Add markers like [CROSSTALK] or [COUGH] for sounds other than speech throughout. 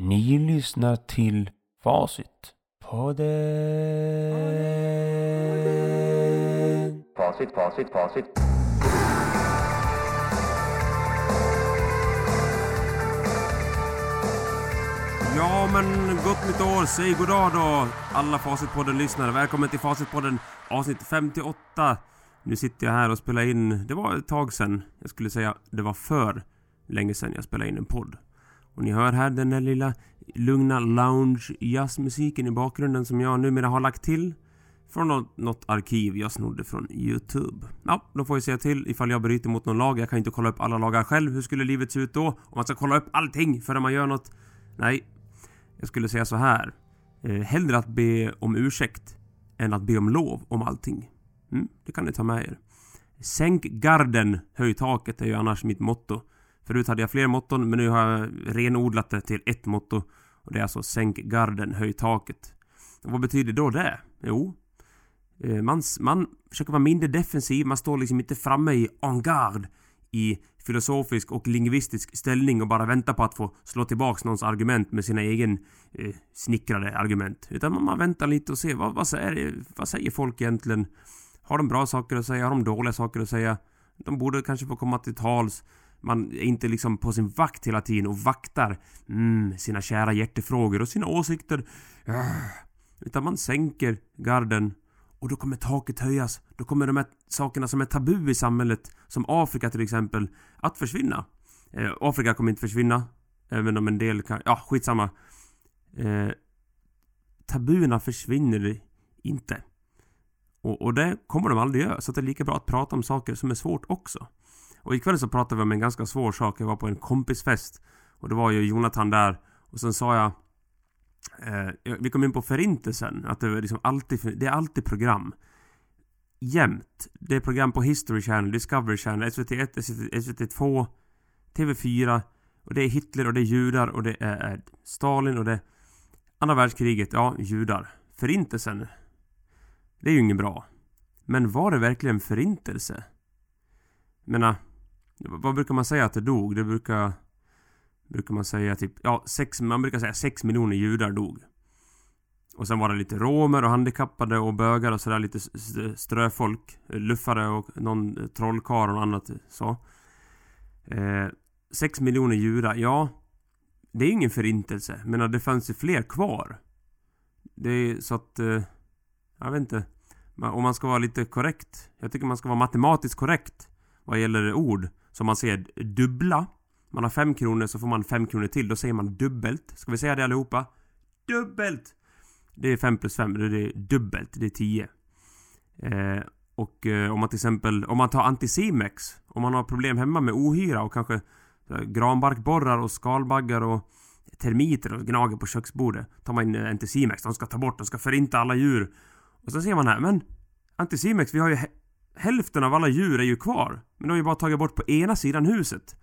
Ni lyssnar till Facit. Podden. Facit, facit, facit. Ja, men gott nytt år! Säg goddag då, alla Facitpodden-lyssnare. Välkommen till Facitpodden avsnitt 58. Nu sitter jag här och spelar in... Det var ett tag sedan. Jag skulle säga det var för länge sedan jag spelade in en podd. Och ni hör här den där lilla lugna lounge jazzmusiken i bakgrunden som jag numera har lagt till. Från något, något arkiv jag snodde från Youtube. Ja, då får jag säga till ifall jag bryter mot någon lag. Jag kan inte kolla upp alla lagar själv. Hur skulle livet se ut då? Om man ska kolla upp allting före man gör något? Nej, jag skulle säga så här. Eh, hellre att be om ursäkt än att be om lov om allting. Mm, det kan ni ta med er. Sänk garden, höj taket är ju annars mitt motto. Förut hade jag fler motton men nu har jag renodlat det till ett motto. Och det är alltså sänk garden, höj taket. Och vad betyder då det? Jo, eh, man, man försöker vara mindre defensiv, man står liksom inte framme i en garde i filosofisk och lingvistisk ställning och bara väntar på att få slå tillbaks någons argument med sina egen eh, snickrade argument. Utan man, man väntar lite och ser vad, vad, säger, vad säger folk egentligen? Har de bra saker att säga? Har de dåliga saker att säga? De borde kanske få komma till tals. Man är inte liksom på sin vakt hela tiden och vaktar mm, sina kära hjärtefrågor och sina åsikter. Ah. Utan man sänker garden och då kommer taket höjas. Då kommer de här sakerna som är tabu i samhället, som Afrika till exempel, att försvinna. Eh, Afrika kommer inte försvinna, även om en del kan... Ja, skitsamma. Eh, tabuerna försvinner inte. Och, och det kommer de aldrig göra, så det är lika bra att prata om saker som är svårt också. Och ikväll så pratade vi om en ganska svår sak. Jag var på en kompisfest. Och det var ju Jonathan där. Och sen sa jag... Eh, vi kom in på förintelsen. Att det är liksom alltid, det är alltid program. Jämt. Det är program på History Channel, Discovery Channel, SVT1, SVT2, TV4. Och det är Hitler och det är judar och det är Stalin och det... Andra världskriget, ja, judar. Förintelsen. Det är ju inget bra. Men var det verkligen förintelse? Jag menar, vad brukar man säga att det dog? Det brukar... Brukar man säga typ... Ja, sex, man brukar säga 6 miljoner judar dog. Och sen var det lite romer och handikappade och bögar och sådär lite ströfolk. Luffare och någon eh, trollkarl och annat så. Eh, 6 miljoner judar, ja. Det är ingen förintelse. Men det fanns ju fler kvar. Det är så att... Eh, jag vet inte. Om man ska vara lite korrekt. Jag tycker man ska vara matematiskt korrekt. Vad gäller ord. Som man säger dubbla. Man har fem kronor så får man fem kronor till. Då säger man dubbelt. Ska vi säga det allihopa? Dubbelt! Det är fem plus fem. Det är dubbelt. Det är tio. Eh, och eh, om man till exempel... Om man tar Anticimex. Om man har problem hemma med ohyra och kanske eh, granbarkborrar och skalbaggar och termiter och gnager på köksbordet. Tar man in eh, Anticimex. De ska ta bort, de ska förinta alla djur. Och så ser man här, men Anticimex, vi har ju hälften av alla djur är ju kvar. Men de har ju bara tagit bort på ena sidan huset.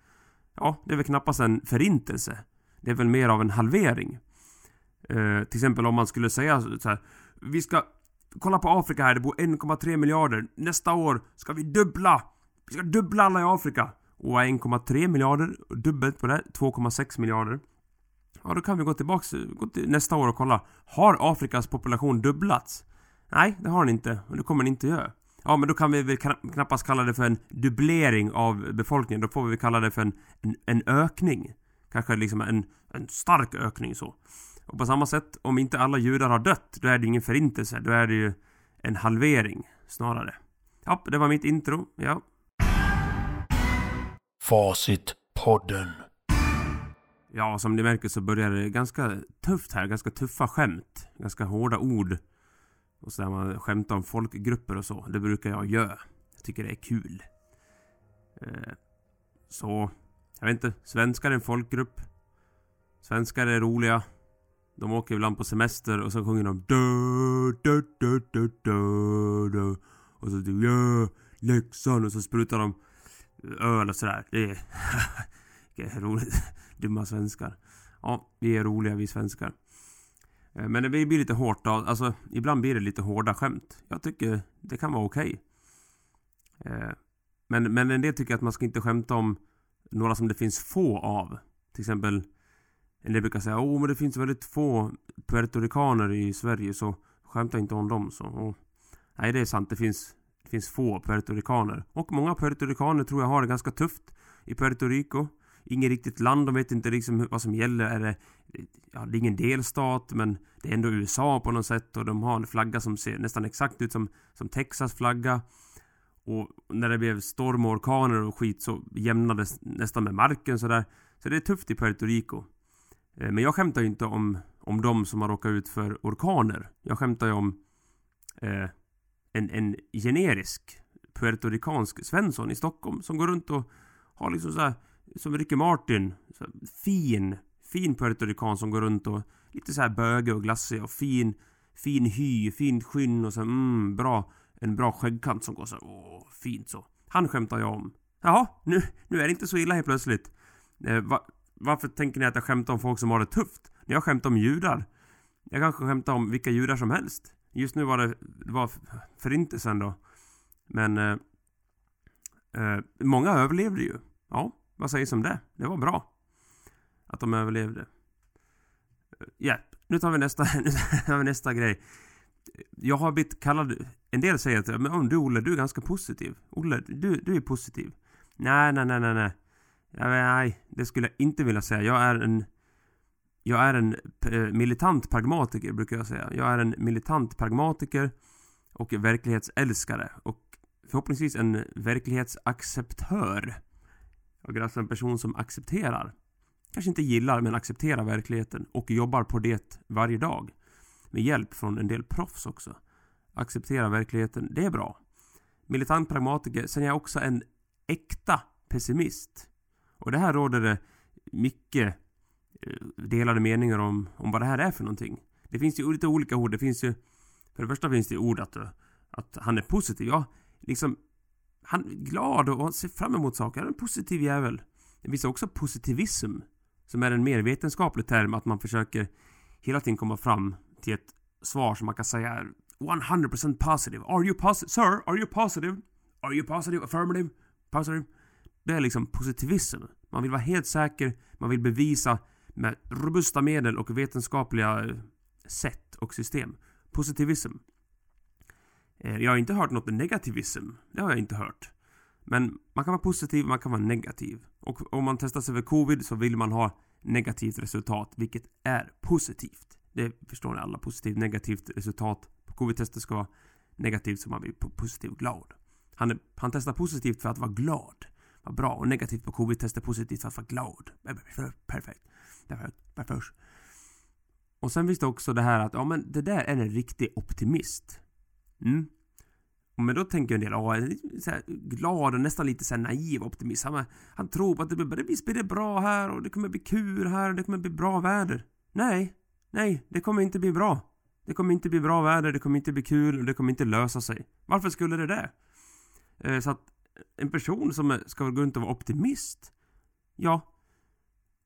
Ja, det är väl knappast en förintelse. Det är väl mer av en halvering. Eh, till exempel om man skulle säga så här. Vi ska kolla på Afrika här, det bor 1,3 miljarder. Nästa år ska vi dubbla! Vi ska dubbla alla i Afrika! Och 1,3 miljarder, dubbelt på det, 2,6 miljarder. Ja, då kan vi gå tillbaks gå till nästa år och kolla. Har Afrikas population dubblats? Nej, det har den inte. Och det kommer den inte göra. Ja, men då kan vi väl knappast kalla det för en dubblering av befolkningen. Då får vi väl kalla det för en, en, en ökning. Kanske liksom en, en stark ökning så. Och på samma sätt, om inte alla judar har dött, då är det ingen förintelse. Då är det ju en halvering snarare. Ja, det var mitt intro. Ja. Facitpodden. Ja, som ni märker så börjar det ganska tufft här. Ganska tuffa skämt. Ganska hårda ord. Och så där man skämtar om folkgrupper och så. Det brukar jag göra. Jag tycker det är kul. Eh, så, jag vet inte. Svenskar är en folkgrupp. Svenskar är roliga. De åker ibland på semester och så sjunger de dö, dö, dö, dö, dö, dö. Och så typ ja, Leksand och så sprutar de öl och sådär. Det är, [LAUGHS] det är roligt. Dumma svenskar. Ja, vi är roliga vi svenskar. Eh, men det blir lite hårt då. Alltså, ibland blir det lite hårda skämt. Jag tycker det kan vara okej. Okay. Men, men en del tycker att man ska inte skämta om några som det finns få av. Till exempel En del brukar säga åh men det finns väldigt få puertoricaner i Sverige så skämta inte om dem så. Och, nej det är sant, det finns, det finns få puertoricaner. Och många puertoricaner tror jag har det ganska tufft i Puerto Rico. Inget riktigt land, de vet inte liksom vad som gäller. Är det, ja, det är ingen delstat men det är ändå USA på något sätt och de har en flagga som ser nästan exakt ut som, som Texas flagga. Och när det blev storm och orkaner och skit så jämnades nästan med marken sådär. Så det är tufft i Puerto Rico. Eh, men jag skämtar ju inte om, om de som har råkat ut för orkaner. Jag skämtar ju om eh, en, en generisk puertoricansk Svensson i Stockholm som går runt och har liksom såhär som Ricky Martin. Så fin, fin puertorican som går runt och lite så här bögig och glassig och fin, fin hy, fint skinn och så mm, bra, en bra skäggkant som går så åh, fint så. Han skämtar jag om. Jaha, nu, nu är det inte så illa helt plötsligt. Eh, va, varför tänker ni att jag skämtar om folk som har det tufft? När jag skämtar om judar. Jag kanske skämtar om vilka judar som helst. Just nu var det, det var förintelsen då. Men eh, eh, många överlevde ju. Ja, vad sägs om det? Det var bra. Att de överlevde. Ja, yeah. nu tar vi nästa, [LAUGHS] nu tar vi nästa grej. Jag har blivit kallad... En del säger att men, du Olle, du är ganska positiv. Olle, du, du är positiv. Nej, nej, nej, nej, nej. Nej, det skulle jag inte vilja säga. Jag är en... Jag är en eh, militant pragmatiker, brukar jag säga. Jag är en militant pragmatiker och verklighetsälskare. Och förhoppningsvis en verklighetsacceptör. Och är alltså en person som accepterar. Kanske inte gillar, men accepterar verkligheten och jobbar på det varje dag. Med hjälp från en del proffs också. Acceptera verkligheten, det är bra. Militant pragmatiker, sen är jag också en äkta pessimist. Och det här råder det mycket eh, delade meningar om, om vad det här är för någonting. Det finns ju lite olika ord. Det finns ju... För det första finns det ord att, att han är positiv. Ja, liksom... Han är glad och ser fram emot saker. Han är en positiv jävel. Det finns också positivism. Som är en mer vetenskaplig term. Att man försöker hela tiden komma fram till ett svar som man kan säga är 100% positive. Are you positive? Sir, are you positive? Are you positive? Affirmative? Positive? Det är liksom positivism. Man vill vara helt säker, man vill bevisa med robusta medel och vetenskapliga eh, sätt och system. Positivism. Eh, jag har inte hört något negativism. Det har jag inte hört. Men man kan vara positiv, man kan vara negativ. Och om man testar sig för covid så vill man ha negativt resultat, vilket är positivt. Det förstår ni alla. Positivt, negativt resultat på covid-testet ska vara negativt så man blir positiv och glad. Han, är, han testar positivt för att vara glad Vad bra och negativt på covid-testet, positivt för att vara glad. Perfekt. Perfekt. Och sen finns det också det här att, ja men det där är en riktig optimist. Mm. Men då tänker en del, ja, så här, glad och nästan lite så här naiv optimist. Han, han tror på att det blir, det blir bra här och det kommer bli kul här och det kommer bli bra väder. Nej, nej, det kommer inte bli bra. Det kommer inte bli bra väder, det kommer inte bli kul och det kommer inte lösa sig. Varför skulle det det? Eh, så att en person som ska gå runt och vara optimist. Ja,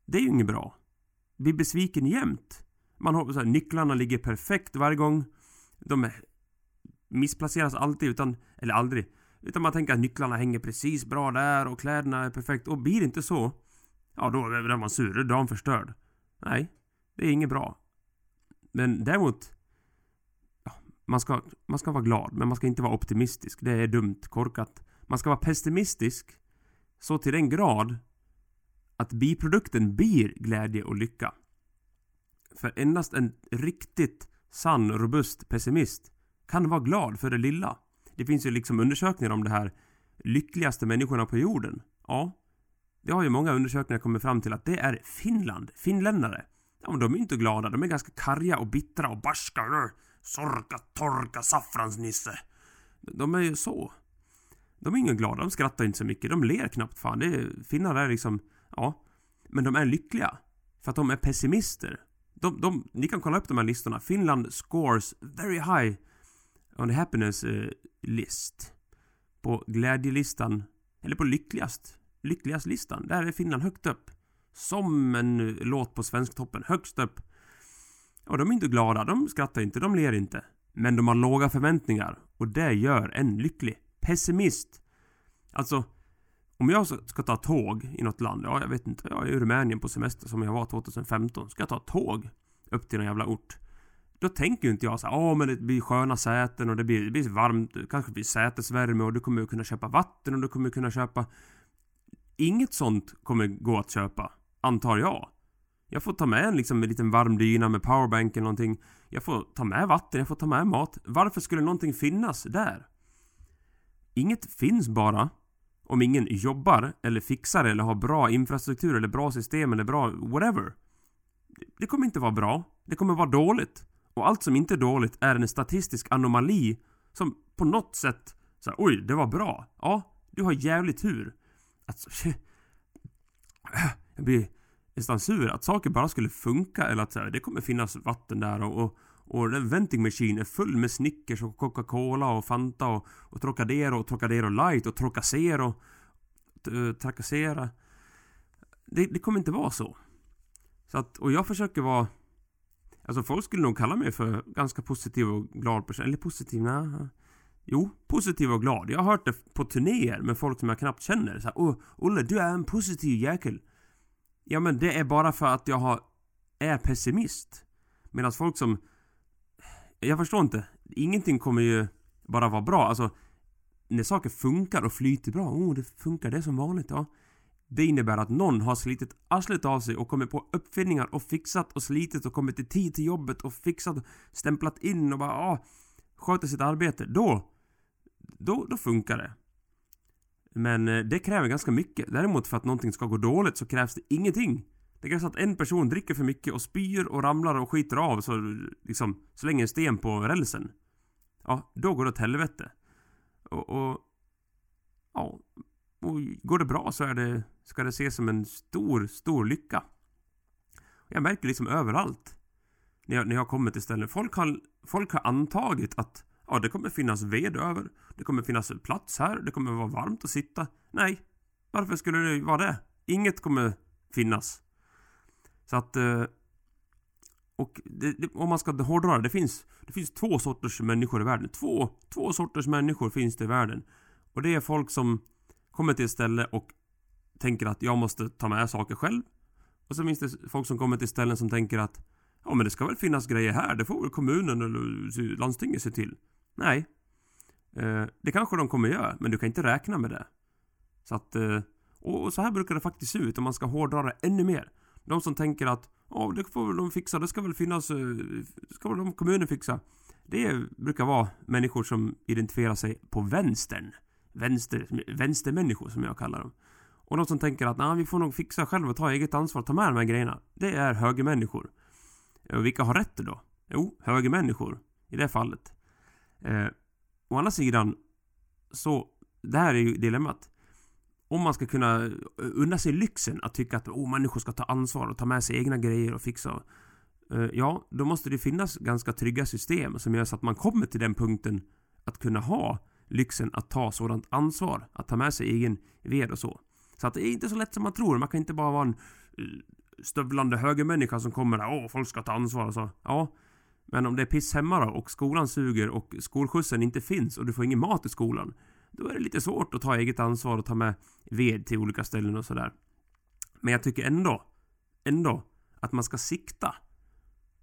det är ju inget bra. Blir besviken jämt. Man har så här, nycklarna ligger perfekt varje gång. De är, missplaceras alltid utan, eller aldrig. Utan man tänker att nycklarna hänger precis bra där och kläderna är perfekt. Och blir det inte så, ja då är man sur, då är dagen förstörd. Nej, det är inget bra. Men däremot, ja, man, ska, man ska vara glad, men man ska inte vara optimistisk. Det är dumt, korkat. Man ska vara pessimistisk så till den grad att biprodukten blir glädje och lycka. För endast en riktigt sann, robust pessimist kan vara glad för det lilla. Det finns ju liksom undersökningar om det här lyckligaste människorna på jorden. Ja, det har ju många undersökningar kommit fram till att det är Finland. Finländare. Ja, men de är inte glada. De är ganska karga och bittra och barska. Sorka, torka, saffransnisse. De är ju så. De är ingen glada, de skrattar inte så mycket, de ler knappt fan. Det är, finnar är liksom, ja. Men de är lyckliga. För att de är pessimister. De, de, ni kan kolla upp de här listorna. Finland scores very high on the happiness uh, list. På glädjelistan, eller på lyckligast, lyckligast-listan. Där är Finland högt upp. Som en uh, låt på Svensktoppen, högst upp. Och de är inte glada, de skrattar inte, de ler inte. Men de har låga förväntningar och det gör en lycklig pessimist. Alltså, Om jag ska ta tåg i något land, ja jag vet inte, jag är i Rumänien på semester som jag var 2015. Ska jag ta tåg upp till någon jävla ort. Då tänker ju inte jag så här, åh men det blir sköna säten och det blir, det blir varmt, kanske blir sätesvärme och du kommer kunna köpa vatten och du kommer kunna köpa... Inget sånt kommer gå att köpa, antar jag. Jag får ta med en, liksom, en liten varm dyna med powerbank eller någonting. Jag får ta med vatten, jag får ta med mat. Varför skulle någonting finnas där? Inget finns bara om ingen jobbar eller fixar eller har bra infrastruktur eller bra system eller bra whatever. Det kommer inte vara bra. Det kommer vara dåligt. Och allt som inte är dåligt är en statistisk anomali som på något sätt så här, oj, det var bra. Ja, du har jävligt tur. Alltså, [SNIFFS] jag blir nästan sur att saker bara skulle funka eller att så här, det kommer finnas vatten där och, och, och den venting machine är full med Snickers och Coca-Cola och Fanta och, och Trocadero och Trocadero light och Trocacero. Trakassera. Eh, det, det kommer inte vara så. Så att, och jag försöker vara Alltså folk skulle nog kalla mig för ganska positiv och glad person. Eller positiv, nej. Jo, positiv och glad. Jag har hört det på turnéer med folk som jag knappt känner. Så här, Åh, Olle, du är en positiv jäkel. Ja, men det är bara för att jag har, är pessimist. Medan folk som... Jag förstår inte. Ingenting kommer ju bara vara bra. Alltså, när saker funkar och flyter bra. Oh, det funkar. Det är som vanligt. Ja. Det innebär att någon har slitit arslet av sig och kommit på uppfinningar och fixat och slitit och kommit i tid till jobbet och fixat och stämplat in och bara ah, sköter sitt arbete. Då, då, då funkar det. Men eh, det kräver ganska mycket. Däremot för att någonting ska gå dåligt så krävs det ingenting. Det krävs att en person dricker för mycket och spyr och ramlar och skiter av så liksom slänger en sten på rälsen. Ja, då går det åt helvete. Och, och ja, och går det bra så är det, ska det ses som en stor, stor lycka. Jag märker liksom överallt. När jag, när jag kommer till ställen. Folk har, folk har antagit att ja, det kommer finnas ved över. Det kommer finnas plats här. Det kommer vara varmt att sitta. Nej. Varför skulle det vara det? Inget kommer finnas. Så att... Eh, och det, det, om man ska hårdra det finns, det finns två sorters människor i världen. Två, två sorters människor finns det i världen. Och det är folk som kommer till ett ställe och tänker att jag måste ta med saker själv. Och så finns det folk som kommer till ställen som tänker att ja men det ska väl finnas grejer här, det får väl kommunen eller landstinget se till. Nej. Eh, det kanske de kommer göra, men du kan inte räkna med det. Så att... Eh, och så här brukar det faktiskt se ut om man ska hårdra det ännu mer. De som tänker att ja, det får väl de fixa, det ska väl finnas, eh, Det ska väl de kommunen fixa. Det brukar vara människor som identifierar sig på vänstern vänster, vänstermänniskor som jag kallar dem. Och de som tänker att nah, vi får nog fixa själva och ta eget ansvar, ta med de här grejerna. Det är högermänniskor. Och vilka har rätt då? Jo, högermänniskor. I det fallet. Eh, å andra sidan, så, det här är ju dilemmat. Om man ska kunna eh, unna sig lyxen att tycka att oh, människor ska ta ansvar och ta med sig egna grejer och fixa. Eh, ja, då måste det finnas ganska trygga system som gör så att man kommer till den punkten att kunna ha lyxen att ta sådant ansvar. Att ta med sig egen ved och så. Så att det är inte så lätt som man tror. Man kan inte bara vara en eh, stövlande högermänniska som kommer där. Åh, folk ska ta ansvar och så. Ja. Men om det är piss hemma då och skolan suger och skolskjutsen inte finns och du får ingen mat i skolan. Då är det lite svårt att ta eget ansvar och ta med ved till olika ställen och sådär. Men jag tycker ändå, ändå att man ska sikta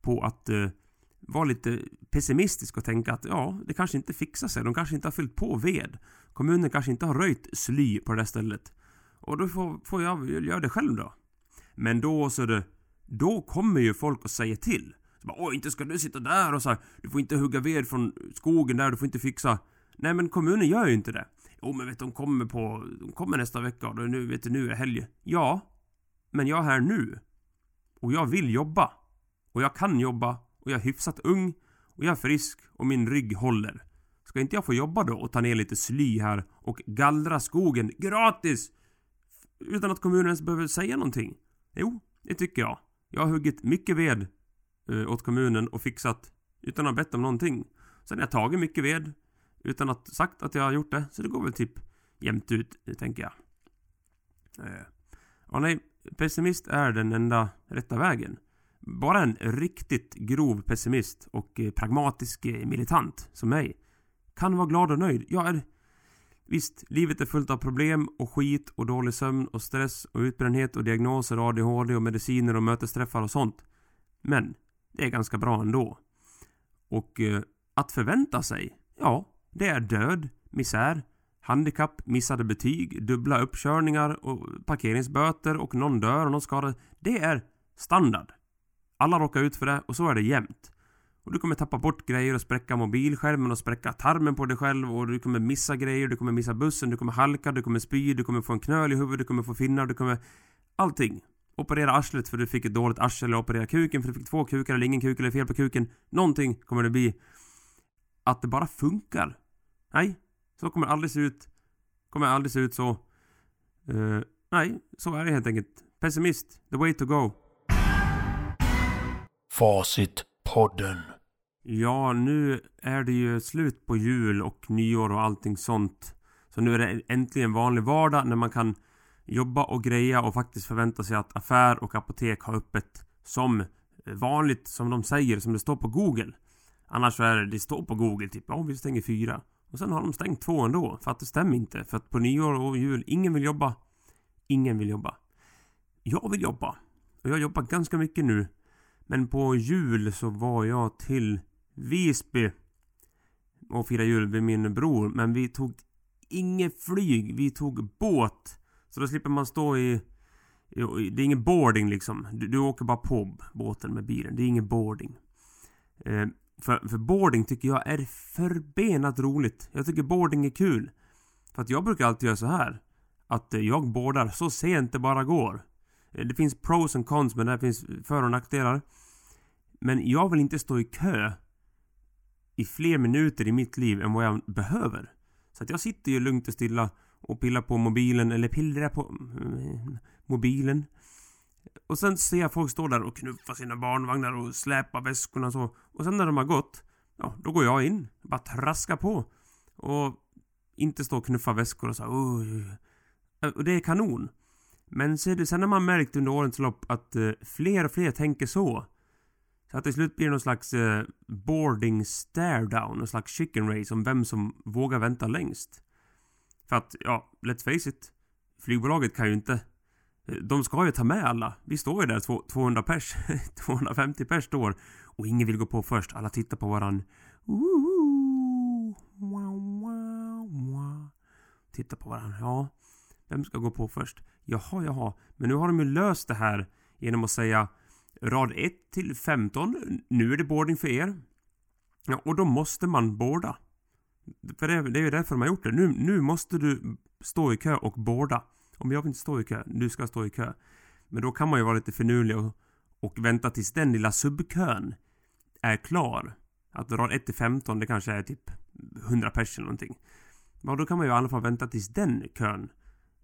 på att eh, vara lite pessimistisk och tänka att ja, det kanske inte fixar sig. De kanske inte har fyllt på ved. Kommunen kanske inte har röjt sly på det där stället. Och då får, får jag göra det själv då. Men då så det... Då kommer ju folk och säger till. Så bara, Åh, inte ska du sitta där och så här, Du får inte hugga ved från skogen där, du får inte fixa... Nej men kommunen gör ju inte det. Jo men vet du, de kommer på... De kommer nästa vecka och nu, vet du, nu är helg. Ja. Men jag är här nu. Och jag vill jobba. Och jag kan jobba och jag är hyfsat ung och jag är frisk och min rygg håller. Ska inte jag få jobba då och ta ner lite sly här och gallra skogen gratis? Utan att kommunen ens behöver säga någonting? Jo, det tycker jag. Jag har huggit mycket ved eh, åt kommunen och fixat utan att ha bett om någonting. Sen har jag tagit mycket ved utan att sagt att jag har gjort det. Så det går väl typ jämnt ut, tänker jag. Eh. Ja, nej. Pessimist är den enda rätta vägen. Bara en riktigt grov pessimist och eh, pragmatisk eh, militant som mig kan vara glad och nöjd. Jag är... Visst, livet är fullt av problem och skit och dålig sömn och stress och utbrändhet och diagnoser och ADHD och mediciner och mötesträffar och sånt. Men, det är ganska bra ändå. Och eh, att förvänta sig, ja, det är död, misär, handikapp, missade betyg, dubbla uppkörningar och parkeringsböter och någon dör och någon skadar. Det är standard. Alla råkar ut för det och så är det jämt. Och du kommer tappa bort grejer och spräcka mobilskärmen och spräcka tarmen på dig själv och du kommer missa grejer, du kommer missa bussen, du kommer halka, du kommer spy, du kommer få en knöl i huvudet, du kommer få finnar, du kommer... Allting. Operera arslet för du fick ett dåligt arsle eller operera kuken för du fick två kukar eller ingen kuk eller fel på kuken. Någonting kommer det bli. Att det bara funkar. Nej, så kommer det aldrig se ut. Kommer aldrig se ut så. Uh, nej, så är det helt enkelt. Pessimist, the way to go. Facitpodden. Ja, nu är det ju slut på jul och nyår och allting sånt. Så nu är det äntligen vanlig vardag när man kan jobba och greja och faktiskt förvänta sig att affär och apotek har öppet som vanligt, som de säger, som det står på Google. Annars så är det, det står på Google typ, ja vi stänger fyra. Och sen har de stängt två ändå, för att det stämmer inte. För att på nyår och jul, ingen vill jobba. Ingen vill jobba. Jag vill jobba. Och jag jobbar ganska mycket nu. Men på jul så var jag till Visby och firade jul med min bror. Men vi tog inget flyg, vi tog båt. Så då slipper man stå i... Det är ingen boarding liksom. Du, du åker bara på båten med bilen. Det är ingen boarding. Eh, för, för boarding tycker jag är förbenat roligt. Jag tycker boarding är kul. För att jag brukar alltid göra så här. Att eh, jag boardar så sent det bara går. Eh, det finns pros och cons men det finns för och nackdelar. Men jag vill inte stå i kö i fler minuter i mitt liv än vad jag behöver. Så att jag sitter ju lugnt och stilla och pillar på mobilen eller pillrar på mm, mobilen. Och sen ser jag folk stå där och knuffa sina barnvagnar och släpa väskorna och så. Och sen när de har gått, ja, då går jag in. Bara traska på. Och inte stå och knuffa väskor och så uh, Och det är kanon. Men ser du, sen har man märkt under årens lopp att uh, fler och fler tänker så. Så att till slut blir det någon slags eh, boarding stare down, någon slags chicken race om vem som vågar vänta längst. För att, ja, let's face it. Flygbolaget kan ju inte eh, de ska ju ta med alla. Vi står ju där 200 pers. [LAUGHS] 250 pers står. Och ingen vill gå på först. Alla tittar på varann. Tittar på varann. Ja. Vem ska gå på först? Jaha, jaha. Men nu har de ju löst det här genom att säga rad 1 till 15. Nu är det boarding för er. Ja, och då måste man boarda. För det, det är ju därför de har gjort det. Nu, nu måste du stå i kö och boarda. Om jag vill inte stå i kö, du ska stå i kö. Men då kan man ju vara lite finurlig och, och vänta tills den lilla subkön är klar. Att rad 1 till 15, det kanske är typ 100 pers eller någonting. Ja, då kan man ju i alla fall vänta tills den kön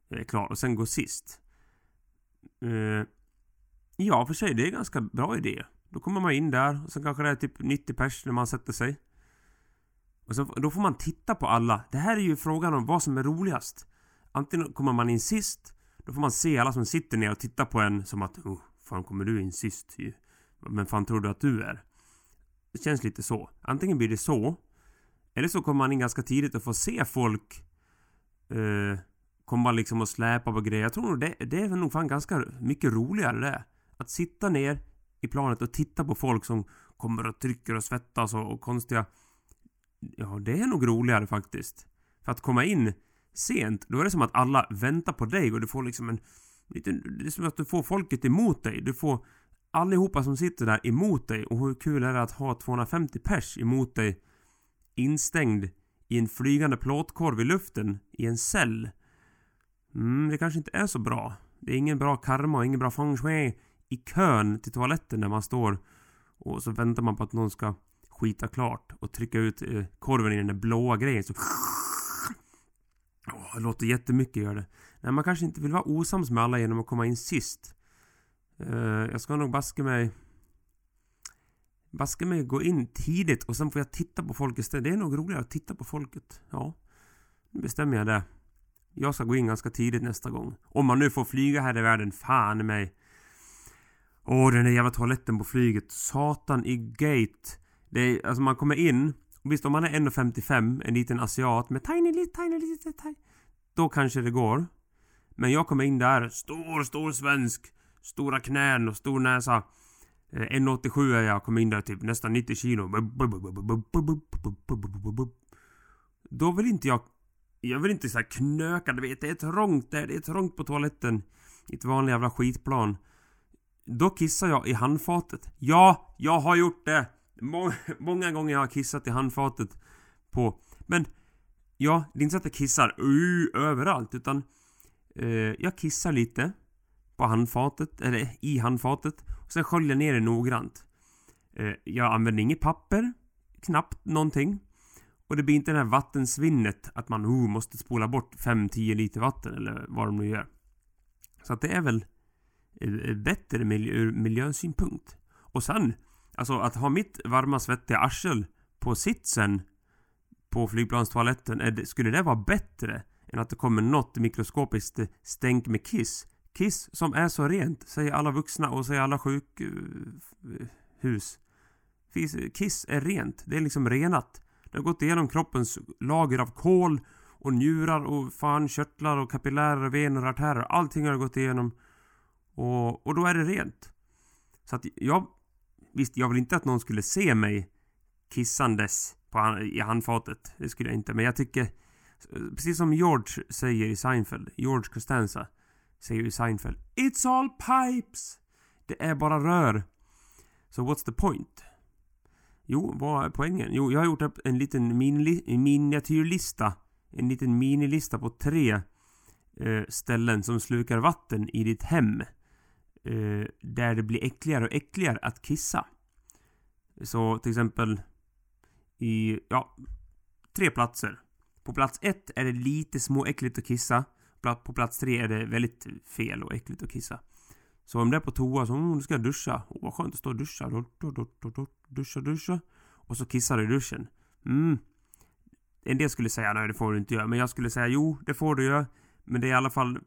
är klar och sen gå sist. Uh, ja, för sig, det är en ganska bra idé. Då kommer man in där och sen kanske det är typ 90 pers när man sätter sig. Och så, då får man titta på alla. Det här är ju frågan om vad som är roligast. Antingen kommer man in sist, då får man se alla som sitter ner och tittar på en som att oh, fan kommer du in sist ju. Men fan tror du att du är? Det känns lite så. Antingen blir det så, eller så kommer man in ganska tidigt och får se folk eh, komma liksom och släpa på grejer. Jag tror nog det, det är nog fan ganska mycket roligare det. Att sitta ner i planet och titta på folk som kommer och trycker och svettas och, och konstiga... Ja, det är nog roligare faktiskt. För att komma in sent, då är det som att alla väntar på dig och du får liksom en... Liten, det är som att du får folket emot dig. Du får allihopa som sitter där emot dig. Och hur kul är det att ha 250 pers emot dig instängd i en flygande plåtkorv i luften i en cell? Mm, det kanske inte är så bra. Det är ingen bra karma och ingen bra feng shui i kön till toaletten när man står och så väntar man på att någon ska skita klart och trycka ut eh, korven i den där blåa grejen så Oh, det låter jättemycket gör det. Nej, man kanske inte vill vara osams med alla genom att komma in sist. Uh, jag ska nog baska mig... Baska mig gå in tidigt och sen får jag titta på folk istället. Det är nog roligare att titta på folket. Ja, nu bestämmer jag det. Jag ska gå in ganska tidigt nästa gång. Om man nu får flyga här i världen, fan i mig. Åh, den där jävla toaletten på flyget. Satan i gate. Det är, alltså man kommer in Och visst, om man är 1,55, en liten asiat med tiny, little tiny, little tiny, då kanske det går. Men jag kommer in där, stor, stor svensk, stora knän och stor näsa. Eh, 1,87 är jag, kommer in där typ nästan 90 kilo. Då vill inte jag... Jag vill inte såhär knöka, du vet. Det är trångt där, det är trångt på toaletten. I ett vanligt jävla skitplan. Då kissar jag i handfatet. Ja, jag har gjort det! Må [LAUGHS] många gånger jag har kissat i handfatet på... Men... Ja, det är inte så att jag kissar uh, överallt utan... Eh, jag kissar lite på handfatet, eller i handfatet. Och sen sköljer jag ner det noggrant. Eh, jag använder inget papper. Knappt någonting. Och det blir inte det här vattensvinnet att man uh, måste spola bort 5-10 liter vatten eller vad de nu gör. Så att det är väl Eh, bättre miljö, ur miljösynpunkt. Och sen, alltså att ha mitt varma svettiga arsel på sitsen på flygplanstoaletten, är skulle det vara bättre än att det kommer något mikroskopiskt stänk med kiss? Kiss som är så rent, säger alla vuxna och säger alla sjukhus. Eh, kiss är rent, det är liksom renat. Det har gått igenom kroppens lager av kol och njurar och fan körtlar och kapillärer, vener och artärer. Allting har gått igenom. Och, och då är det rent. Så att jag... Visst, jag vill inte att någon skulle se mig kissandes på, i handfatet. Det skulle jag inte. Men jag tycker... Precis som George säger i Seinfeld. George Costanza säger i Seinfeld. It's all pipes! Det är bara rör. Så so what's the point? Jo, vad är poängen? Jo, jag har gjort upp en liten miniatyrlista. En liten minilista på tre eh, ställen som slukar vatten i ditt hem. Eh, där det blir äckligare och äckligare att kissa. Så till exempel i, ja, tre platser. På plats ett är det lite småäckligt att kissa. På plats tre är det väldigt fel och äckligt att kissa. Så om det är på toa så, mm, ska jag duscha. Åh, vad skönt att stå och duscha. Duscha, duscha. Och så kissar du i duschen. Mm. En del skulle säga nej det får du inte göra. Men jag skulle säga jo, det får du göra. Men det är i alla fall...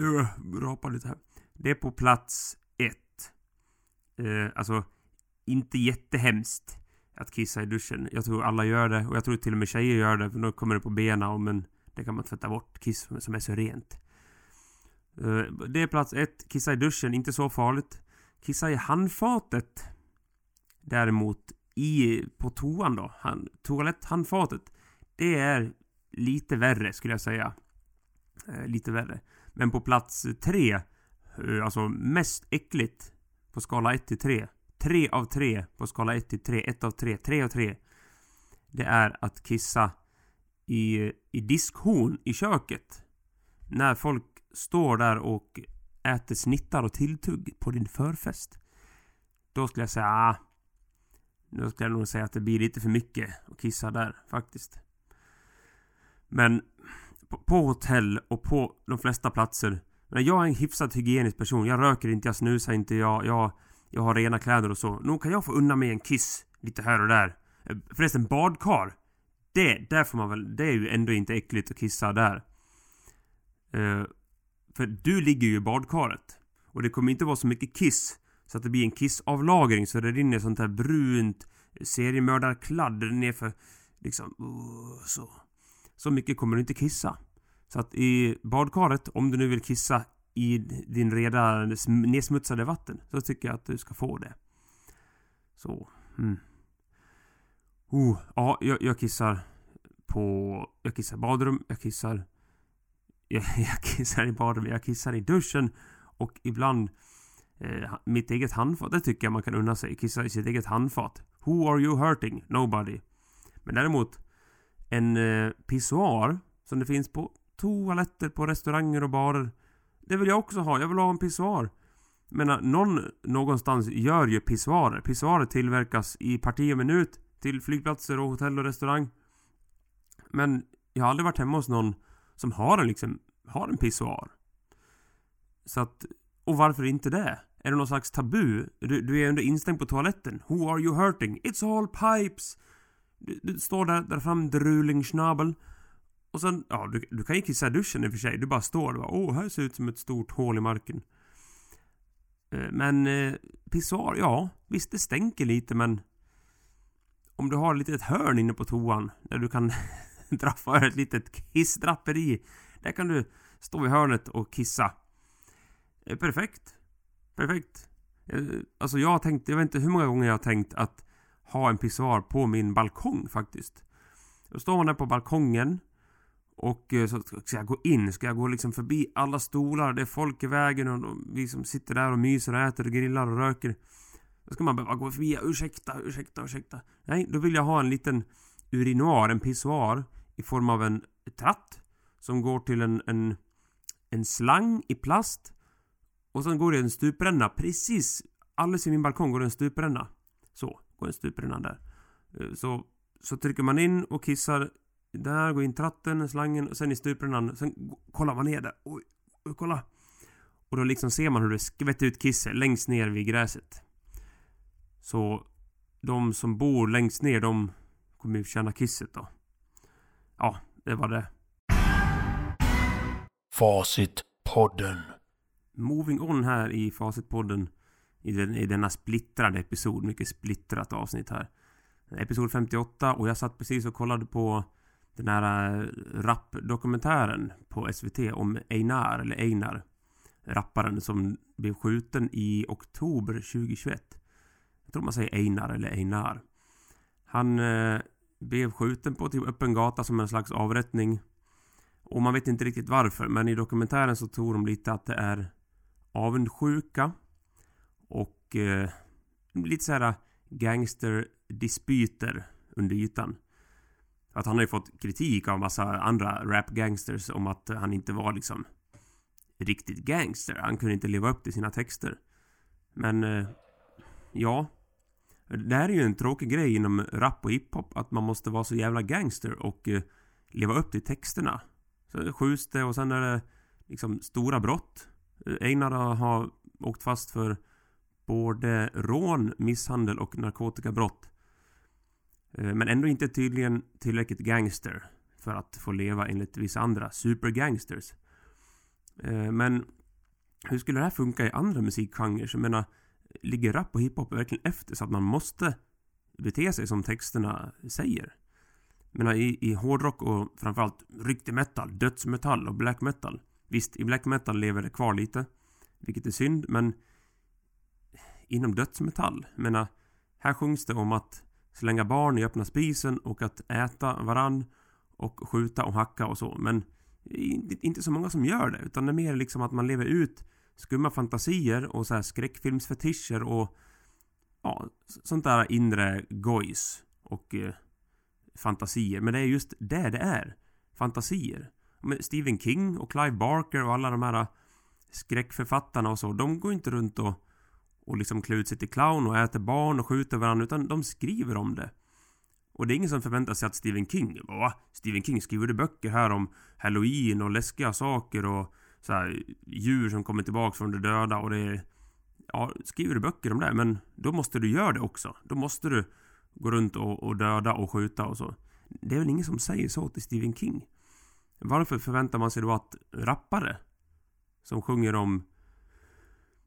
Uh, rapa lite här. Det är på plats ett. Eh, alltså, inte jättehemskt att kissa i duschen. Jag tror alla gör det. Och jag tror till och med tjejer gör det. För då kommer det på benen. Men det kan man tvätta bort. Kiss som är så rent. Eh, det är plats ett. Kissa i duschen. Inte så farligt. Kissa i handfatet. Däremot i, på toan då. Han, toaletthandfatet. Det är lite värre skulle jag säga. Eh, lite värre. Men på plats tre. Eh, alltså mest äckligt. På skala 1 till 3. 3 av 3 på skala 1 till 3. 1 av 3. 3 av 3. Det är att kissa i, i diskhon i köket. När folk står där och äter snittar och tilltugg på din förfest. Då skulle jag säga ah, Då skulle jag nog säga att det blir lite för mycket att kissa där faktiskt. Men på, på hotell och på de flesta platser. Men jag är en hyfsat hygienisk person. Jag röker inte, jag snusar inte, jag, jag, jag har rena kläder och så. Nog kan jag få unna mig en kiss lite här och där. Eh, förresten, badkar. Det, där får man väl... Det är ju ändå inte äckligt att kissa där. Uh, för du ligger ju i badkaret. Och det kommer inte vara så mycket kiss. Så att det blir en kissavlagring så det rinner sånt här brunt seriemördarkladd nerför liksom... Uh, så. Så mycket kommer du inte kissa. Så att i badkaret, om du nu vill kissa i din redan nedsmutsade vatten, så tycker jag att du ska få det. Så. Mm. Oh, ja, jag, jag kissar på... Jag kissar i badrum, jag kissar [LAUGHS] jag, jag kissar i badrummet, jag kissar i duschen och ibland eh, mitt eget handfat. Det tycker jag man kan unna sig. Kissa i sitt eget handfat. Who are you hurting? Nobody. Men däremot en eh, pissoar som det finns på toaletter på restauranger och barer. Det vill jag också ha. Jag vill ha en pissoar. Men någon någonstans gör ju pissoarer. Pissoarer tillverkas i parti och minut till flygplatser och hotell och restaurang. Men jag har aldrig varit hemma hos någon som har en liksom, har en pissoar. Så att, och varför inte det? Är det någon slags tabu? Du, du är ändå instängd på toaletten. Who are you hurting? It's all pipes! Du, du står där, där fram drulingschnabel. Och sen, ja du, du kan ju kissa i duschen i och för sig. Du bara står och bara, åh, här ser ut som ett stort hål i marken. Eh, men eh, pissoar, ja, visst det stänker lite men... om du har ett litet hörn inne på toan där du kan [LAUGHS] dra för ett litet kissdraperi. Där kan du stå i hörnet och kissa. Eh, perfekt. Perfekt. Eh, alltså jag har tänkt, jag vet inte hur många gånger jag har tänkt att ha en pissoar på min balkong faktiskt. Då står man där på balkongen och eh, så ska jag gå in, ska jag gå liksom förbi alla stolar, det är folk i vägen och vi som sitter där och myser och äter och grillar och röker. Då ska man behöva gå förbi, ursäkta, ursäkta, ursäkta. Nej, då vill jag ha en liten urinoar, en pissoar i form av en tratt som går till en, en, en slang i plast och sen går det en stupränna precis alldeles i min balkong går det en stupränna. Så, går en stupränna där. Eh, så, så trycker man in och kissar där, går in tratten, slangen och sen i stuprännan. Sen kollar man ner där. Oj, oj, kolla! Och då liksom ser man hur det skvätter ut kiss längst ner vid gräset. Så de som bor längst ner, de kommer ju känna kisset då. Ja, det var det. Facitpodden. Moving on här i Facitpodden. I, den, I denna splittrade episod. Mycket splittrat avsnitt här. Episod 58 och jag satt precis och kollade på den här eh, rappdokumentären på SVT om Einar, eller Einar. Rapparen som blev skjuten i oktober 2021. Jag tror man säger Einar eller Einar. Han eh, blev skjuten på typ öppen gata som en slags avrättning. Och man vet inte riktigt varför, men i dokumentären så tror de lite att det är avundsjuka. Och eh, lite så här gangsterdispyter under ytan. Att han har ju fått kritik av massa andra rap-gangsters om att han inte var liksom riktigt gangster. Han kunde inte leva upp till sina texter. Men, eh, ja. Det här är ju en tråkig grej inom rap och hiphop. Att man måste vara så jävla gangster och eh, leva upp till texterna. Så skjuts det och sen är det liksom stora brott. Einar har åkt fast för både rån, misshandel och narkotikabrott. Eh, men ändå inte tydligen tillräckligt gangster för att få leva enligt vissa andra supergangsters. Eh, men hur skulle det här funka i andra musikgenrer? Jag menar, ligger rap och hiphop verkligen efter så att man måste bete sig som texterna säger? Jag menar, i, i hårdrock och framförallt riktig metal, dödsmetall och black metal. Visst, i black metal lever det kvar lite. Vilket är synd, men inom dödsmetall, jag menar, här sjungs det om att slänga barn i öppna spisen och att äta varann och skjuta och hacka och så. Men inte så många som gör det, utan det är mer liksom att man lever ut skumma fantasier och så här skräckfilmsfetischer och ja, sånt där inre gojs och eh, fantasier. Men det är just det det är. Fantasier. Men Stephen King och Clive Barker och alla de här eh, skräckförfattarna och så, de går inte runt och och liksom klär ut sig till clown och äter barn och skjuter varandra utan de skriver om det. Och det är ingen som förväntar sig att Stephen King, va? Stephen King skriver böcker här om Halloween och läskiga saker och så här, djur som kommer tillbaka från de döda och det är... Ja, skriver du böcker om det, men då måste du göra det också. Då måste du gå runt och, och döda och skjuta och så. Det är väl ingen som säger så till Stephen King? Varför förväntar man sig då att rappare som sjunger om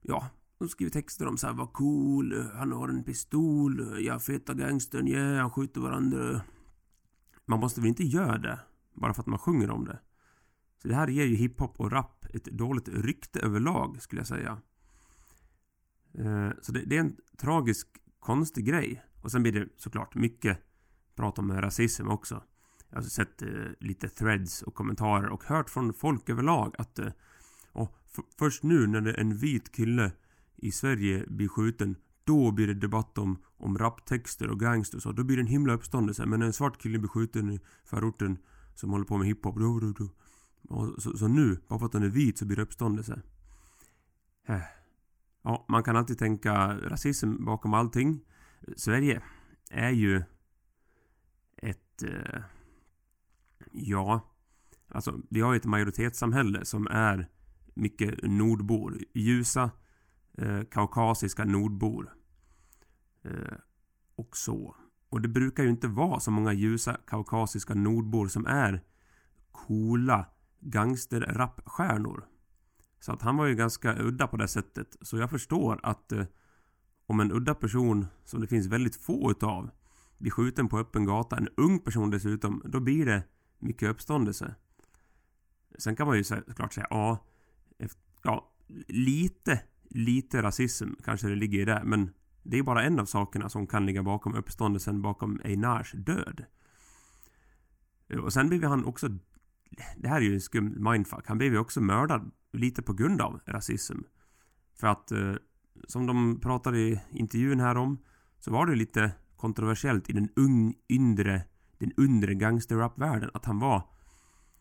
ja, de skriver texter om så här, vad cool, han har en pistol, ja feta gangstern, yeah, han skjuter varandra. Man måste väl inte göra det bara för att man sjunger om det. Så det här ger ju hiphop och rap ett dåligt rykte överlag, skulle jag säga. Eh, så det, är en tragisk, konstig grej. Och sen blir det såklart mycket prat om rasism också. Jag har sett eh, lite threads och kommentarer och hört från folk överlag att eh, och först nu när det är en vit kille i Sverige blir skjuten då blir det debatt om, om raptexter och gangsters och då blir det en himla uppståndelse. Men när en svart kille blir skjuten i förorten som håller på med hiphop, då, då, då. Och så, så, nu, bara för att han är vit så blir det uppståndelse. Äh. Ja, man kan alltid tänka rasism bakom allting. Sverige är ju ett... Eh, ja, alltså vi har ju ett majoritetssamhälle som är mycket nordbor. Ljusa eh, kaukasiska nordbor. Eh, och så. Och det brukar ju inte vara så många ljusa kaukasiska nordbor som är coola gangsterrapstjärnor. Så att han var ju ganska udda på det sättet. Så jag förstår att eh, om en udda person, som det finns väldigt få utav, blir skjuten på öppen gata, en ung person dessutom, då blir det mycket uppståndelse. Sen kan man ju såklart säga, ja, ja, lite, lite rasism kanske det ligger i det, men det är bara en av sakerna som kan ligga bakom uppståndelsen bakom Einars död. Eh, och sen blev han också... Det här är ju en skum mindfuck. Han blev ju också mördad lite på grund av rasism. För att, eh, som de pratade i intervjun här om, så var det lite kontroversiellt i den ung, yndre, den undre gangsterrap-världen att han var...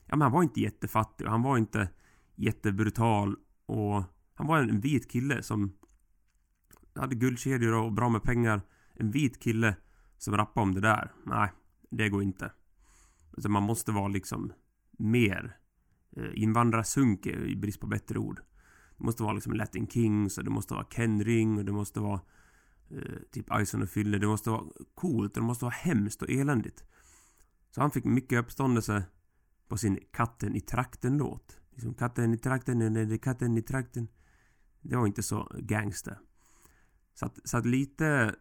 Ja men han var inte jättefattig och han var inte jättebrutal och han var en vit kille som hade guldkedjor och bra med pengar. En vit kille som rappade om det där. Nej, det går inte. Utan man måste vara liksom mer eh, invandrarsunke i brist på bättre ord. Det måste vara liksom Latin Kings och det måste vara Ken Ring och det måste vara eh, typ Ison och Fille. Det måste vara coolt och det måste vara hemskt och eländigt. Så han fick mycket uppståndelse på sin Katten i trakten-låt. Liksom katten i trakten, eller katten i trakten. Det var inte så gangster. Så att, så att lite...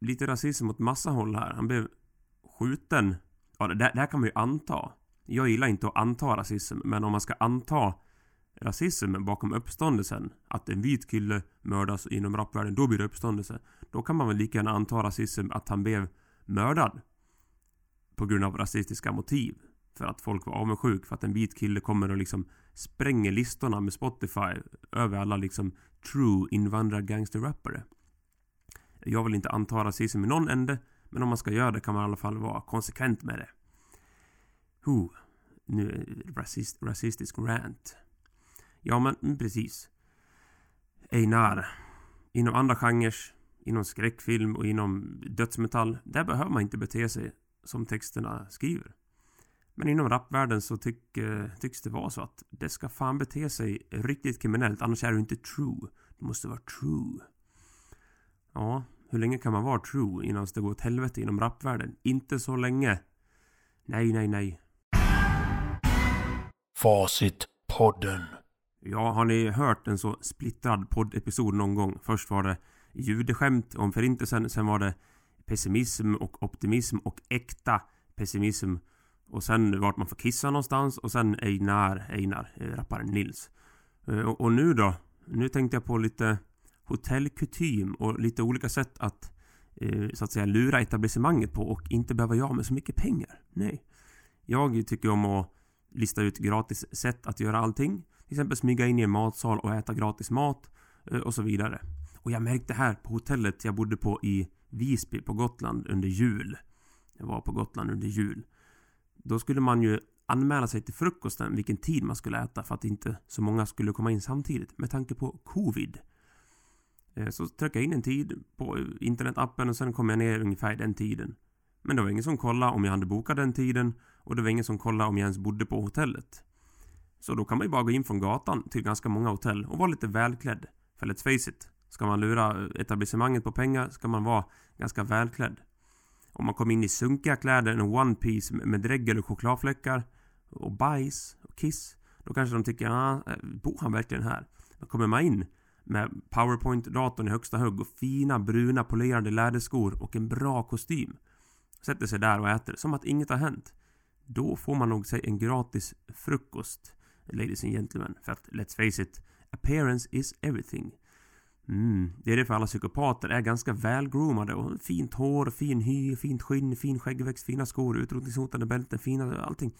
Lite rasism åt massa håll här. Han blev skjuten. Ja, det, det här kan man ju anta. Jag gillar inte att anta rasism, men om man ska anta rasism bakom uppståndelsen, att en vit kille mördas inom rapvärlden, då blir det uppståndelse. Då kan man väl lika gärna anta rasism att han blev mördad. På grund av rasistiska motiv. För att folk var avundsjuka för att en vit kille kommer och liksom spränger listorna med Spotify över alla liksom true invandrar-gangster-rappare. Jag vill inte anta rasism i någon ände, men om man ska göra det kan man i alla fall vara konsekvent med det. Huh. Nu rasist, rasistisk rant. Ja, men mm, precis. Einar. Inom andra genrer, inom skräckfilm och inom dödsmetall, där behöver man inte bete sig som texterna skriver. Men inom rapvärlden så tyck, tycks det vara så att det ska fan bete sig riktigt kriminellt, annars är du inte true. Du måste vara true. Ja, hur länge kan man vara true innan det går åt helvete inom rapvärlden? Inte så länge. Nej, nej, nej. Facitpodden. Ja, har ni hört en så splittrad poddepisod någon gång? Först var det judeskämt om förintelsen, sen var det pessimism och optimism och äkta pessimism och sen vart man får kissa någonstans och sen Einar, Einar, eh, rapparen Nils. Eh, och, och nu då? Nu tänkte jag på lite hotellkutym och lite olika sätt att eh, så att säga lura etablissemanget på och inte behöva göra med så mycket pengar. Nej. Jag tycker om att lista ut gratis sätt att göra allting. Till exempel smyga in i en matsal och äta gratis mat och så vidare. Och jag märkte här på hotellet jag bodde på i Visby på Gotland under jul. Jag var på Gotland under jul. Då skulle man ju anmäla sig till frukosten vilken tid man skulle äta för att inte så många skulle komma in samtidigt med tanke på covid. Eh, så tryckte jag in en tid på internetappen och sen kom jag ner ungefär den tiden. Men det var ingen som kollade om jag hade bokat den tiden och det var ingen som kollade om jag ens bodde på hotellet. Så då kan man ju bara gå in från gatan till ganska många hotell och vara lite välklädd. För let's face it, ska man lura eh, etablissemanget på pengar ska man vara ganska välklädd. Om man kommer in i sunkiga kläder, en one piece med dregel och chokladfläckar och bajs och kiss. Då kanske de tycker, ah, bor han verkligen här? Då kommer man in med powerpoint-datorn i högsta hugg och fina bruna polerade läderskor och en bra kostym. Sätter sig där och äter som att inget har hänt. Då får man nog sig en gratis frukost, ladies and gentlemen. För att, let's face it, appearance is everything. Mm, det är det för alla psykopater är ganska välgroomade och fint hår, fin hy, fint skinn, fin skäggväxt, fina skor, utrotningshotande bälten, fina allting.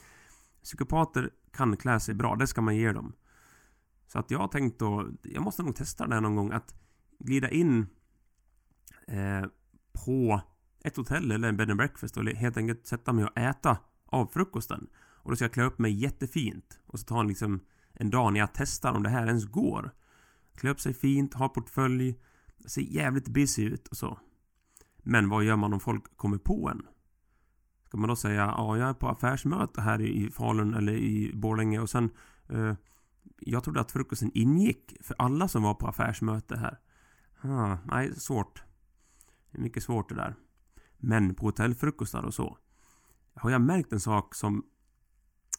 Psykopater kan klä sig bra, det ska man ge dem. Så att jag har tänkt då, jag måste nog testa det här någon gång, att glida in eh, på ett hotell eller en bed and breakfast och helt enkelt sätta mig och äta av frukosten. Och då ska jag klä upp mig jättefint och så ta en liksom en dag när jag testar om det här ens går. Klä upp sig fint, ha portfölj, ser jävligt busy ut och så. Men vad gör man om folk kommer på en? Ska man då säga ja, jag är på affärsmöte här i Falun eller i Borlänge och sen eh, Jag trodde att frukosten ingick för alla som var på affärsmöte här. Ah, nej, svårt. Det är mycket svårt det där. Men på hotellfrukostar och så har jag märkt en sak som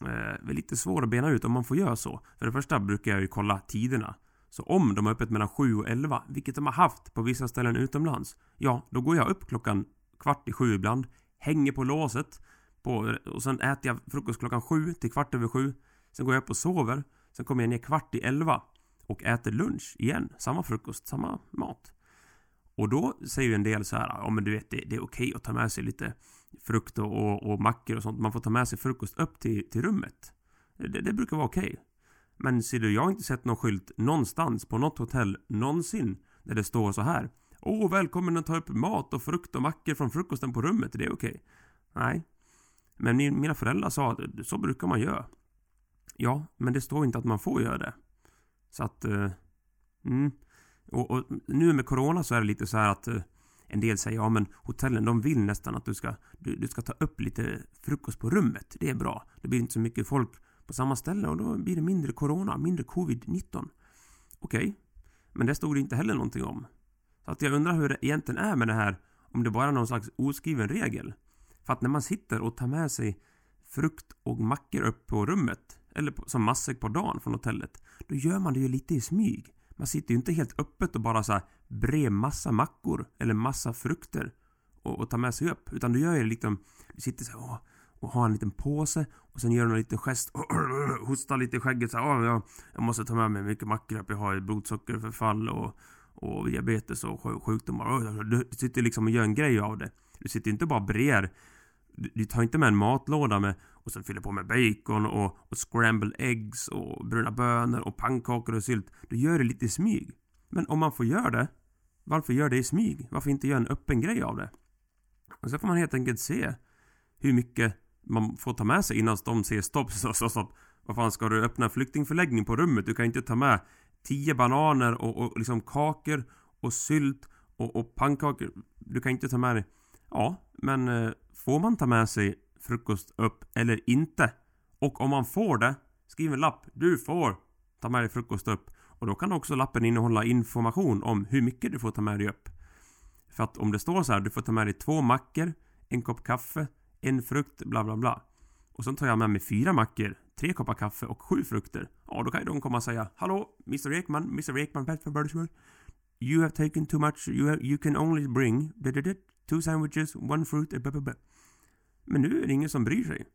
eh, är lite svår att bena ut om man får göra så. För det första brukar jag ju kolla tiderna. Så om de har öppet mellan 7 och 11, vilket de har haft på vissa ställen utomlands, ja, då går jag upp klockan kvart i sju ibland. Hänger på låset. På, och sen äter jag frukost klockan sju till kvart över sju. Sen går jag upp och sover. Sen kommer jag ner kvart i elva. Och äter lunch igen. Samma frukost, samma mat. Och då säger ju en del så här, ja men du vet det, det är okej att ta med sig lite frukt och, och, och mackor och sånt. Man får ta med sig frukost upp till, till rummet. Det, det brukar vara okej. Men ser du, jag har inte sett någon skylt någonstans på något hotell någonsin där det står så här. Åh, välkommen att ta upp mat och frukt och mackor från frukosten på rummet. Det är okej. Nej. Men mina föräldrar sa att så brukar man göra. Ja, men det står inte att man får göra det. Så att... Uh, mm. Och, och, nu med Corona så är det lite så här att uh, en del säger ja men hotellen de vill nästan att du ska, du, du, ska ta upp lite frukost på rummet. Det är bra. Det blir inte så mycket folk på samma ställe och då blir det mindre Corona, mindre Covid-19. Okej. Okay. Men det stod det inte heller någonting om. Så att jag undrar hur det egentligen är med det här. Om det bara är någon slags oskriven regel. För att när man sitter och tar med sig frukt och mackor upp på rummet. Eller som matsäck på dagen från hotellet. Då gör man det ju lite i smyg. Man sitter ju inte helt öppet och bara så här brer massa mackor eller massa frukter och, och tar med sig upp. Utan du gör ju liksom, du sitter så här, åh, och har en liten påse och sen gör du en liten gest och [CLEARS THROAT] hostar lite i skägget så här, jag, jag måste ta med mig mycket makropp. Jag har blodsockerförfall och, och diabetes och sjukdomar. Du sitter liksom och gör en grej av det. Du sitter inte bara brer. Du, du tar inte med en matlåda med och sen fyller på med bacon och, och scrambled eggs och bruna bönor och pannkakor och sylt. Du gör det lite i smyg. Men om man får göra det, varför gör det i smyg? Varför inte göra en öppen grej av det? Och så får man helt enkelt se hur mycket man får ta med sig innan de säger stopp, [LAUGHS] Så, så, så. Vad fan ska du öppna en flyktingförläggning på rummet? Du kan inte ta med tio bananer och, och liksom kakor och sylt och, och pannkakor. Du kan inte ta med dig... Ja, men eh, får man ta med sig frukost upp eller inte? Och om man får det, skriv en lapp. Du får ta med dig frukost upp. Och då kan också lappen innehålla information om hur mycket du får ta med dig upp. För att om det står så här, du får ta med dig två mackor, en kopp kaffe, en frukt, bla bla bla. Och sen tar jag med mig fyra mackor, tre koppar kaffe och sju frukter. Ja, då kan ju de komma och säga Hallå, Mr Ekman, Mr Ekman, Pet for You have taken too much, you, have, you can only bring two sandwiches, one fruit. Men nu är det ingen som bryr sig.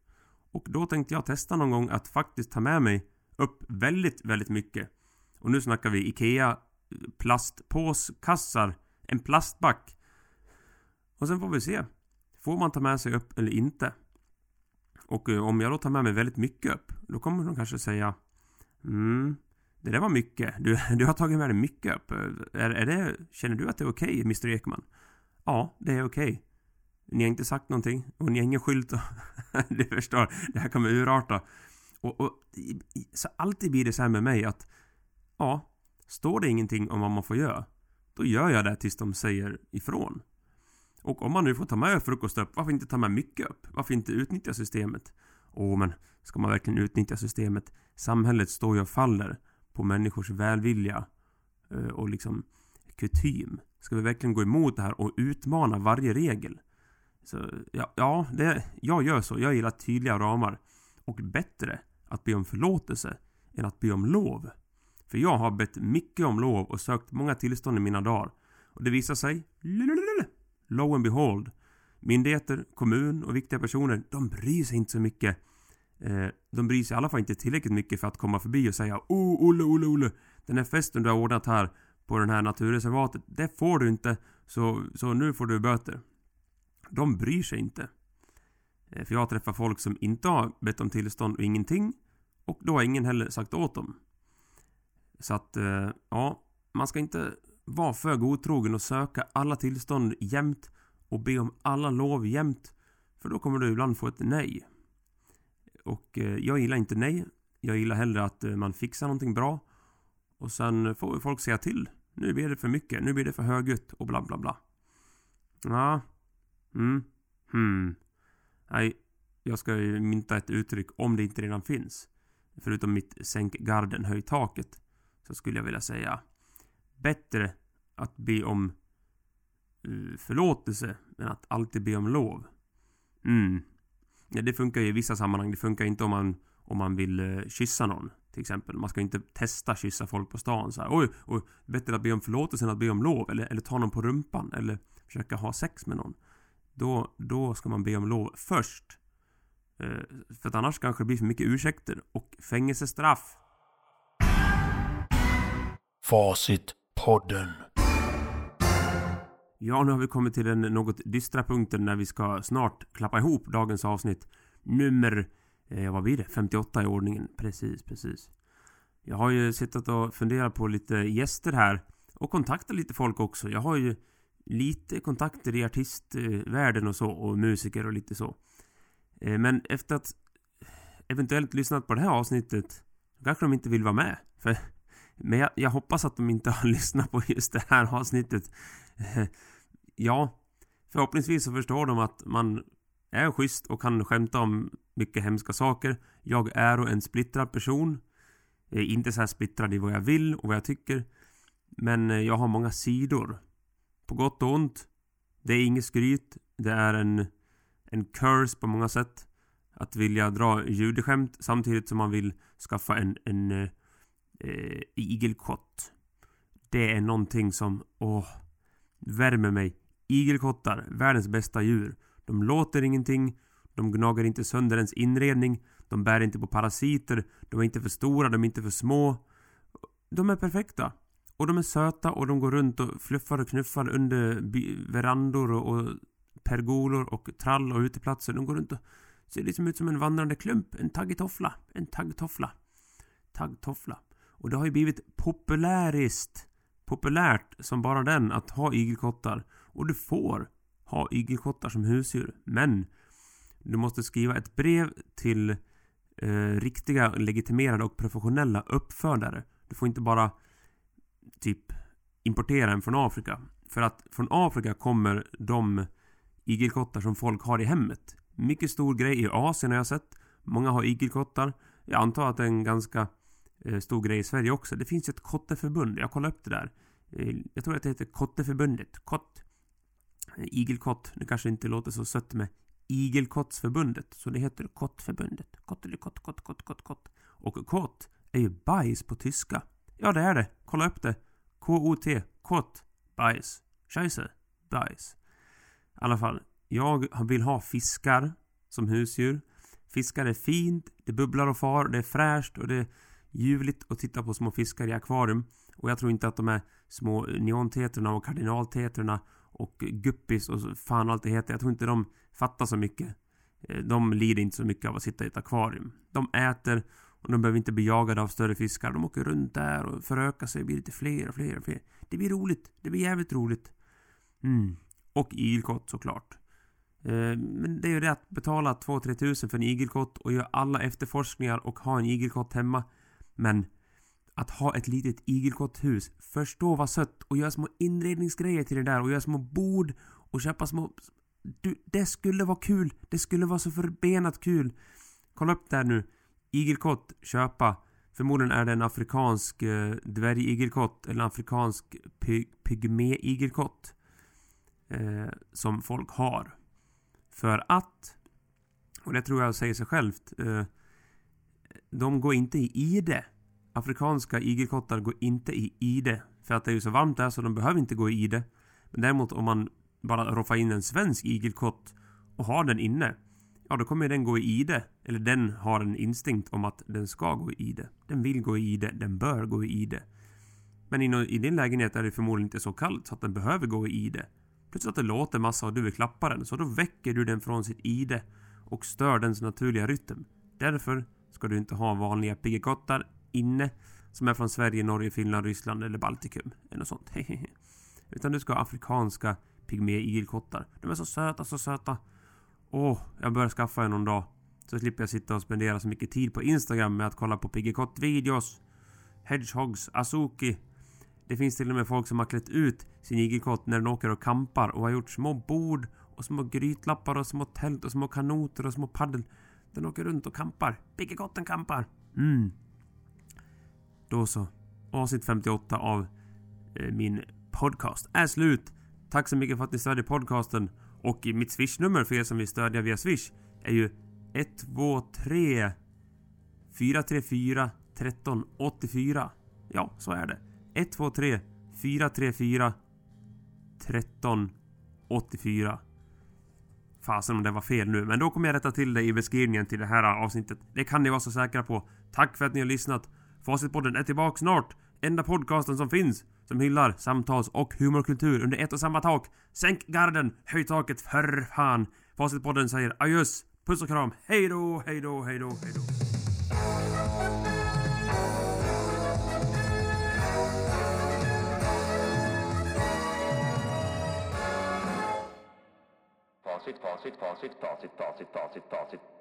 Och då tänkte jag testa någon gång att faktiskt ta med mig upp väldigt, väldigt mycket. Och nu snackar vi IKEA plastpåskassar, en plastback. Och sen får vi se. Får man ta med sig upp eller inte? Och eh, om jag då tar med mig väldigt mycket upp, då kommer de kanske säga Mm, det där var mycket. Du, [LAUGHS] du har tagit med dig mycket upp. Eh, är, är det, känner du att det är okej, okay, Mr Ekman? Ja, det är okej. Okay. Ni har inte sagt någonting och ni har ingen skylt. [LAUGHS] du förstår, det här kommer urarta. Och, och så alltid blir det så här med mig att Ja, står det ingenting om vad man får göra, då gör jag det tills de säger ifrån. Och om man nu får ta med frukost upp, varför inte ta med mycket upp? Varför inte utnyttja systemet? Åh, men ska man verkligen utnyttja systemet? Samhället står ju och faller på människors välvilja eh, och liksom kutym. Ska vi verkligen gå emot det här och utmana varje regel? Så, ja, ja det, jag gör så. Jag gillar tydliga ramar. Och bättre att be om förlåtelse än att be om lov. För jag har bett mycket om lov och sökt många tillstånd i mina dagar. Och det visar sig... Lo and behold. Myndigheter, kommun och viktiga personer, de bryr sig inte så mycket. Eh, de bryr sig i alla fall inte tillräckligt mycket för att komma förbi och säga Oh, Olle, Olle, Olle. Den här festen du har ordnat här på den här naturreservatet, det får du inte. Så, så nu får du böter. De bryr sig inte. Eh, för jag träffar folk som inte har bett om tillstånd och ingenting. Och då har ingen heller sagt åt dem. Så att, eh, ja, man ska inte var för godtrogen och söka alla tillstånd jämt och be om alla lov jämt. För då kommer du ibland få ett nej. Och eh, jag gillar inte nej. Jag gillar hellre att eh, man fixar någonting bra. Och sen får folk säga till. Nu blir det för mycket, nu blir det för högljutt och bla bla bla. Ja. Mm. Hmm. Nej, jag ska ju mynta ett uttryck om det inte redan finns. Förutom mitt sänk garden, höj taket så skulle jag vilja säga bättre att be om eh, förlåtelse än att alltid be om lov. Mm. Ja, det funkar ju i vissa sammanhang. Det funkar inte om man, om man vill uh, kyssa någon. Till exempel. Man ska inte testa kyssa folk på stan så här. Oj, oj, bättre att be om förlåtelse än att be om lov. Eller, eller ta någon på rumpan. Eller försöka ha sex med någon. då, då ska man be om lov först. Eh, för att annars kanske det blir för mycket ursäkter och fängelsestraff podden. Ja, nu har vi kommit till den något dystra punkten när vi ska snart klappa ihop dagens avsnitt. Nummer, eh, vad blir det? 58 i ordningen. Precis, precis. Jag har ju suttit och funderat på lite gäster här. Och kontaktat lite folk också. Jag har ju lite kontakter i artistvärlden och så. Och musiker och lite så. Eh, men efter att eventuellt lyssnat på det här avsnittet. Kanske de inte vill vara med. För, men jag, jag hoppas att de inte [LAUGHS] har lyssnat på just det här avsnittet. [LAUGHS] ja, förhoppningsvis så förstår de att man är schysst och kan skämta om mycket hemska saker. Jag är en splittrad person. Jag är inte så här splittrad i vad jag vill och vad jag tycker. Men eh, jag har många sidor. På gott och ont. Det är inget skryt. Det är en, en curse på många sätt. Att vilja dra judeskämt samtidigt som man vill skaffa en, en eh, eh, igelkott. Det är någonting som, åh, värmer mig. Igelkottar, världens bästa djur. De låter ingenting. De gnager inte sönder ens inredning. De bär inte på parasiter. De är inte för stora, de är inte för små. De är perfekta. Och de är söta och de går runt och fluffar och knuffar under verandor och, och pergolor och trall och uteplatser. De går runt och ser liksom ut som en vandrande klump. En taggtoffla. En taggtoffla. Taggtoffla. Och det har ju blivit populäriskt. Populärt som bara den att ha igelkottar. Och du får ha igelkottar som husdjur. Men du måste skriva ett brev till eh, riktiga, legitimerade och professionella uppfödare. Du får inte bara typ importera en från Afrika. För att från Afrika kommer de igelkottar som folk har i hemmet. Mycket stor grej i Asien har jag sett. Många har igelkottar. Jag antar att det är en ganska Eh, stor grej i Sverige också. Det finns ju ett kotteförbund. Jag kollade upp det där. Eh, jag tror att det heter Kotteförbundet. Kott. Eh, igelkott. Det kanske inte låter så sött med Igelkottsförbundet. Så det heter Kottförbundet. Kott eller kott, kott, kott, kott, kott. Och kott är ju bajs på tyska. Ja, det är det. Kolla upp det. K-O-T. Kott. Bajs. Scheisse. Bajs. I alla fall. Jag vill ha fiskar som husdjur. Fiskar är fint, det bubblar och far, det är fräscht och det är ljuvligt att titta på små fiskar i akvarium. Och jag tror inte att de här små neontetrorna och kardinaltetrorna och guppis och fan allt det heter. Jag tror inte de fattar så mycket. Eh, de lider inte så mycket av att sitta i ett akvarium. De äter och de behöver inte bli jagade av större fiskar. De åker runt där och förökar sig och blir lite fler och fler och fler. Det blir roligt. Det blir jävligt roligt. Mm. Och igelkott såklart. Eh, men det är ju det att betala 2-3 tusen för en igelkott och göra alla efterforskningar och ha en igelkott hemma. Men att ha ett litet igelkotthus, förstå vad sött och göra små inredningsgrejer till det där och göra små bord och köpa små... Du, det skulle vara kul! Det skulle vara så förbenat kul! Kolla upp där nu. Igelkott, köpa. Förmodligen är det en afrikansk eh, dvärgigelkott eller en afrikansk py pygmé-igelkott. Eh, som folk har. För att, och det tror jag säger sig självt, eh, de går inte i ide. Afrikanska igelkottar går inte i ide. För att det är ju så varmt där så de behöver inte gå i ide. Men däremot om man bara roffar in en svensk igelkott och har den inne. Ja, då kommer den gå i ide. Eller den har en instinkt om att den ska gå i ide. Den vill gå i ide. Den bör gå i ide. Men i din lägenhet är det förmodligen inte så kallt så att den behöver gå i ide. Plötsligt att det låter massa och du vill klappa den. Så då väcker du den från sitt ide. Och stör dens naturliga rytm. Därför ska du inte ha vanliga piggekottar inne. Som är från Sverige, Norge, Finland, Ryssland eller Baltikum. Eller något sånt. [LAUGHS] Utan du ska ha afrikanska pygmé-igelkottar. De är så söta, så söta. Åh, oh, jag börjar skaffa en någon dag. Så slipper jag sitta och spendera så mycket tid på Instagram med att kolla på piggekott-videos. Hedgehogs, Azuki. Det finns till och med folk som har klätt ut sin igelkott när den åker och kampar och har gjort små bord och små grytlappar och små tält och små kanoter och små paddel. Den åker runt och kampar. Piggekotten kampar. Mm. Då så. Avsnitt 58 av eh, min podcast är slut. Tack så mycket för att ni stödjer podcasten. Och mitt swishnummer för er som vill stödja via swish är ju 123 434 1384. Ja, så är det. 123 434 1384 fasen om det var fel nu, men då kommer jag rätta till det i beskrivningen till det här avsnittet. Det kan ni vara så säkra på. Tack för att ni har lyssnat. Facitpodden är tillbaka snart. Enda podcasten som finns som hyllar samtals och humorkultur under ett och samma tak. Sänk garden, höj taket för fan. Facitpodden säger adjöss, puss och kram, hejdå, hejdå, hejdå, hejdå. Facit, facit, facit, facit, facit, facit, facit.